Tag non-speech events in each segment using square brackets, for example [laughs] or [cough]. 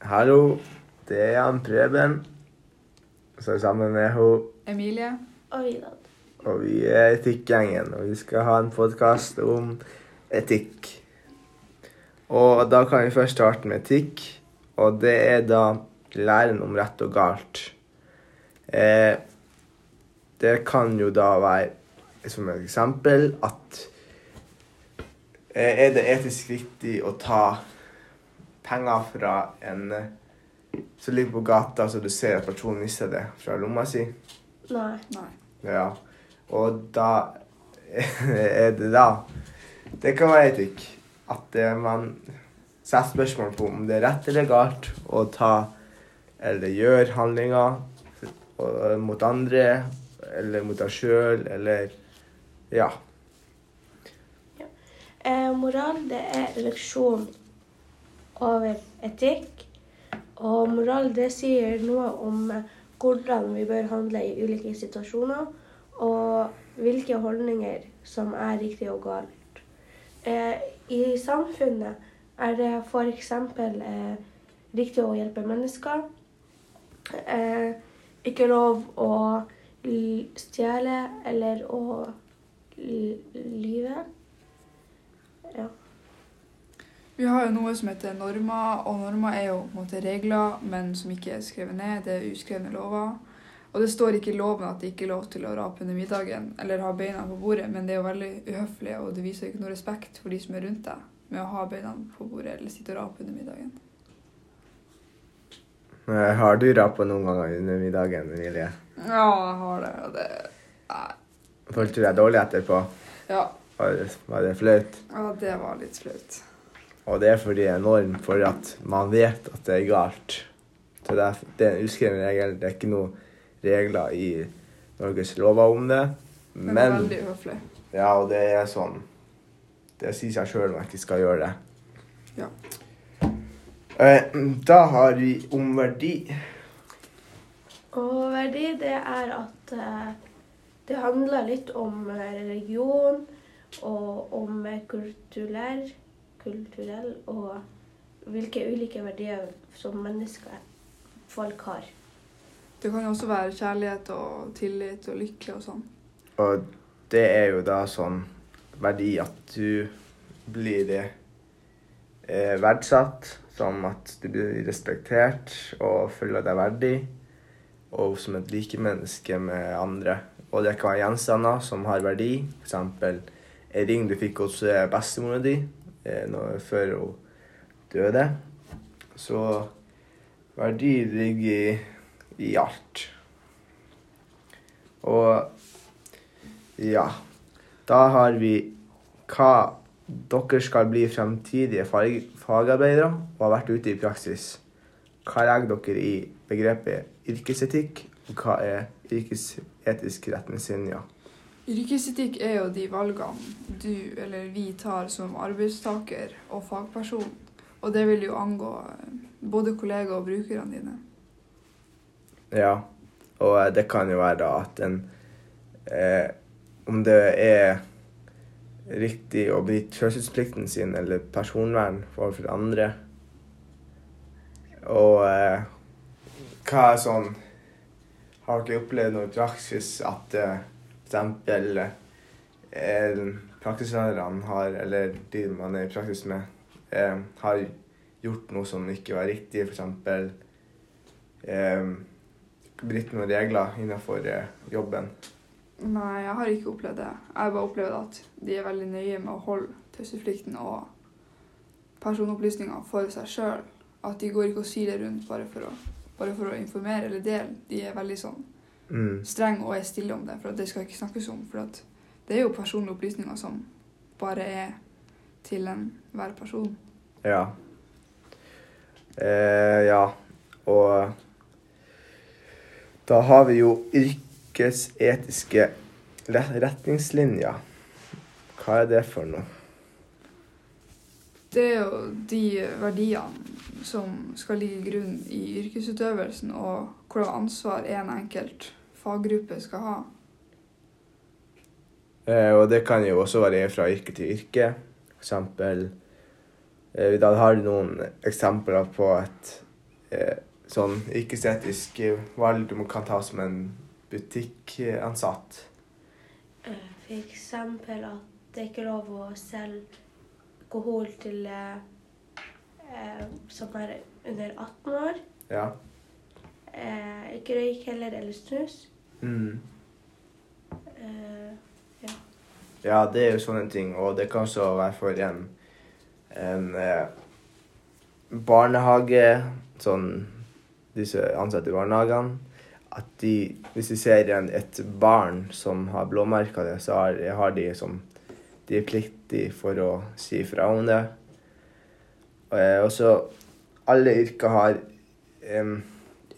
Hallo, det er Jan Preben. Så sammen med hun Emilie. Og Vidad. og vi er Etikkgjengen. Og vi skal ha en podkast om etikk. Og da kan vi først starte med etikk. Og det er da læren om rett og galt. Eh, det kan jo da være som et eksempel at eh, Er det etisk riktig å ta penger fra en som ligger på gata, så du ser at personen mister det fra lomma si? Nei. Nei. Ja. Og da [laughs] er det da Det kan være etikk. At man setter spørsmål på om det er rett eller galt å ta eller gjøre handlinger mot andre eller mot deg sjøl eller Ja. Eh, moral det er leksjon over etikk. Og moral det sier noe om eh, hvordan vi bør handle i ulike situasjoner. Og hvilke holdninger som er riktig og galt. Eh, I samfunnet er det f.eks. Eh, riktig å hjelpe mennesker. Eh, ikke lov å stjele eller å lyve. Ja. Vi har jo noe som heter normer, og normer er jo på en måte regler, men som ikke er skrevet ned. Det er uskrevne lover. Og det står ikke i loven at det ikke er lov til å rape under middagen eller ha beina på bordet, men det er jo veldig uhøflig, og det viser ikke noe respekt for de som er rundt deg, med å ha beina på bordet eller sitte og rape under middagen. Har du rapa noen ganger under middagen, Emilie? Ja, jeg har det, og det Nei. Følte du deg dårlig etterpå? Ja, Var det, var det flaut? ja, det var litt flaut. Og det er fordi det er norm for at man vet at det er galt. Så det er, det er en uskreven regel. Det er ikke noen regler i Norges lover om det. Men, det er veldig uhøflig. ja, og det er sånn Det sier seg sjøl man ikke skal gjøre det. Ja. Eh, Da har vi om verdi. Og verdi, det er at eh, det handler litt om eh, religion og om kulturell, kulturell og hvilke ulike verdier som mennesker, folk har. Det kan jo også være kjærlighet og tillit og lykke og sånn. Og det er jo da sånn verdi at du blir eh, verdsatt, som at du blir respektert og føler deg verdig, og som et likemenneske med andre. Og det kan være gjenstander som har verdi, f.eks. en ring du fikk hos eh, bestemora di når, før hun døde. Så verdi ligger i, i alt. Og ja. Da har vi hva dere skal bli fremtidige fag fagarbeidere og har vært ute i praksis. Hva legger dere i begrepet yrkesetikk, og hva er yrkesetiske retningslinjer? Yrkesetikk er jo de valgene du eller vi tar som arbeidstaker og fagperson. Og det vil jo angå eh, både kollegaer og brukerne dine. Ja, og eh, det kan jo være at en eh, Om det er riktig å bryte taushetsplikten sin eller personvern overfor andre. Og eh, hva er sånn Har dere opplevd noe i praksis at eh, f.eks. Eh, praksislærerne har, eller de man er i praksis med, eh, har gjort noe som ikke var riktig, f.eks. Eh, brutt noen regler innenfor eh, jobben. Nei, jeg har ikke opplevd det. Jeg har bare opplevd at de er veldig nøye med å holde taushetsplikten og personopplysninger for seg sjøl. At de går ikke og det rundt bare for å, bare for å informere eller dele. De er veldig sånn Mm. streng og er stille om det, for det skal ikke snakkes om. For det er jo personlige opplysninger som bare er til enhver person. Ja. Eh, ja. Og da har vi jo yrkesetiske retningslinjer. Hva er det for noe? Det er jo de verdiene som skal ligge i grunn i yrkesutøvelsen, og hvordan ansvar en enkelt faggruppe skal ha. Eh, og det kan jo også variere fra yrke til yrke. For eksempel eh, Da har du noen eksempler på et eh, sånn ikke-estetisk valg du kan ta som en butikkansatt? Eh, For eksempel at det ikke er lov å selge alkohol til eh, eh, som er under 18 år. Ja. Eh, ikke røyk heller, eller snus. Mm. Uh, Ja, det er jo sånne ting, og det kan også være for en, en eh, barnehage, sånn disse ansatte i barnehagene, at de, hvis de ser en, et barn som har blåmerka det, så har, har de som de er pliktige for å si fra om det. Eh, og så alle yrker har em,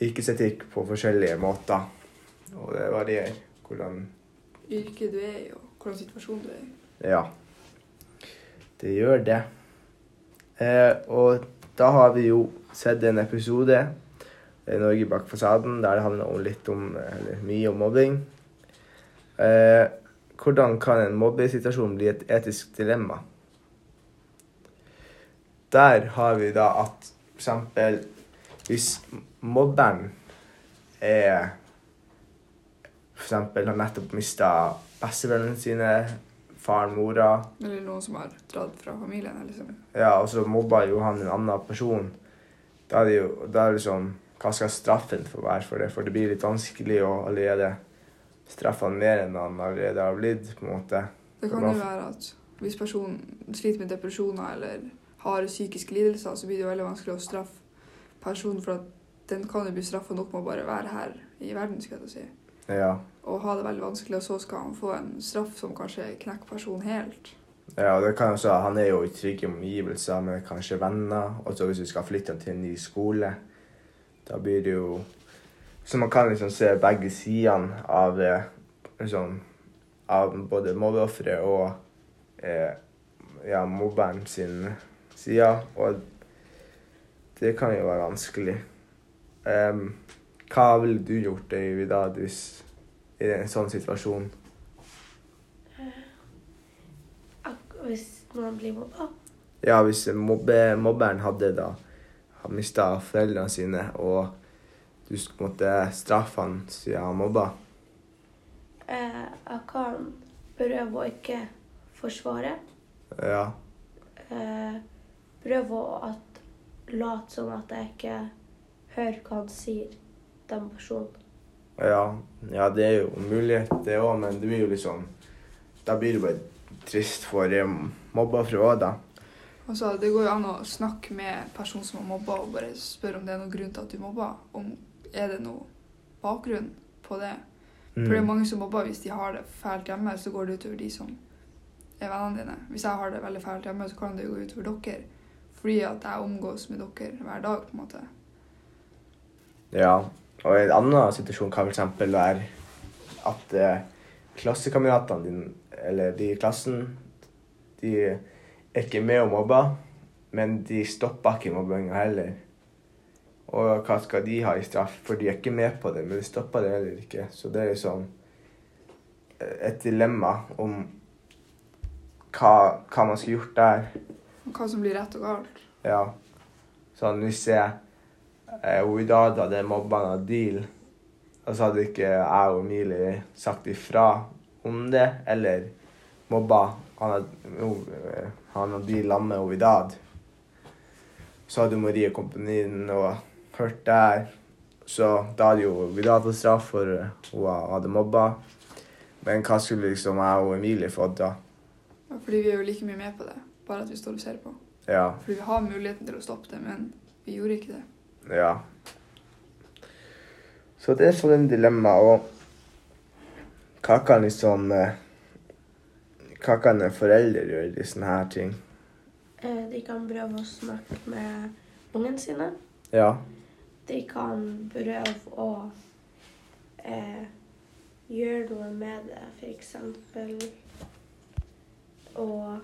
yrkesetikk på forskjellige måter, og det varierer hvordan Yrket du er i, og hvordan situasjonen du er i. Ja, det gjør det. Eh, og da har vi jo sett en episode, i Norge bak fasaden, der det handler om litt om, eller mye om mobbing. Eh, hvordan kan en mobbesituasjon bli et etisk dilemma? Der har vi da at eksempel hvis mobberen er eksempel har nettopp mista bestevennene sine, faren, mora, Eller noen som har dratt fra familien. Liksom. ja, og så mobber jo han en annen person. Da er det jo da er det sånn Hva skal straffen for være for det? For det blir litt vanskelig å allerede straffe han mer enn han allerede har blitt, på en måte. Det kan jo være at hvis personen sliter med depresjoner eller har psykiske lidelser, så blir det jo veldig vanskelig å straffe personen, for at den kan jo bli straffa nok med å bare være her i verden, skal jeg si. Ja. Og ha det veldig vanskelig, og så skal han få en straff som kanskje knekker personen helt. ja, det kan også, Han er jo i trygge omgivelser med kanskje venner, og så hvis du skal flytte til en ny skole, da blir det jo Så man kan liksom se begge sidene av eh, liksom, av både mobbeofferet og eh, ja, mobberen sin side, og det kan jo være vanskelig. Em, hva ville du gjort, Øyvind, hvis i en sånn situasjon? hvis noen blir mobba. Ja, hvis mobbe, mobberen hadde da mista foreldrene sine, og du skulle måtte straffe han siden han mobba Eh, jeg kan prøve å ikke forsvare. Ja. Eh, prøve å late som at jeg ikke hører hva han sier, den personen. Ja, ja det er jo mulighet, det òg, men det blir jo liksom Da blir det bare trist for mobba fra òg, da. Altså, det går jo an å snakke med personen som har mobba, og bare spørre om det er noen grunn til at du mobba. Om er det noen bakgrunn på det. For det er Mm. mange som mobber hvis de har det fælt hjemme, så går det utover de som er vennene dine. Hvis jeg har det veldig fælt hjemme, så kan det jo gå utover dere. Fordi at jeg omgås med dere hver dag, på en måte. Ja. Og en annen situasjon kan f.eks. være at eh, klassekameratene dine, eller de i klassen, de er ikke med og mobber, men de stopper ikke mobbinga heller. Og hva skal de ha i straff? For de er ikke med på det, men de stopper det heller ikke. Så det er liksom eh, et dilemma om hva, hva man skulle gjort der. Hva som blir rett og galt. Ja. Sånn hvis jeg eh, Oidad hadde mobba Adil, og så hadde ikke jeg og Emilie sagt ifra om det, eller mobba han, lamme han Adil sammen med Oidad, så hadde Marie kommet inn og hørt der. Så da hadde jo Oidad fått straff for eh, hun hadde mobba. Men hva skulle liksom jeg og Emilie fått da? Fordi vi er jo like mye med på det, bare at vi står og ser på. Ja. Fordi vi har muligheten til å stoppe det, men vi gjorde ikke det. Ja. Så det er sånn en dilemma, og hva kan liksom eh, Hva kan en forelder gjøre i sånne her ting? Eh, de kan prøve å snakke med ungen sine. Ja. De kan prøve å eh, gjøre noe med det, eksempel. Og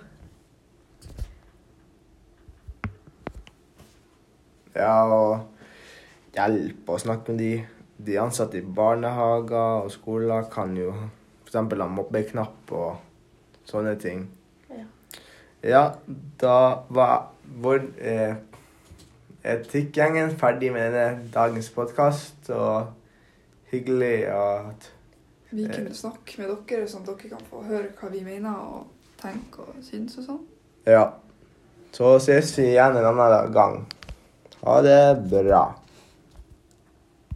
Ja, og hjelpe å snakke med de. De ansatte i barnehager og skoler kan jo f.eks. ha mobbeknapp og sånne ting. Ja. Ja, da var vår eh, Etikkgjengen ferdig med denne dagens podkast. Og hyggelig at Vi kunne snakke med dere, sånn at dere kan få høre hva vi mener og tenker og syns og sånn. Ja. Så ses vi igjen en annen gang. Ha det bra.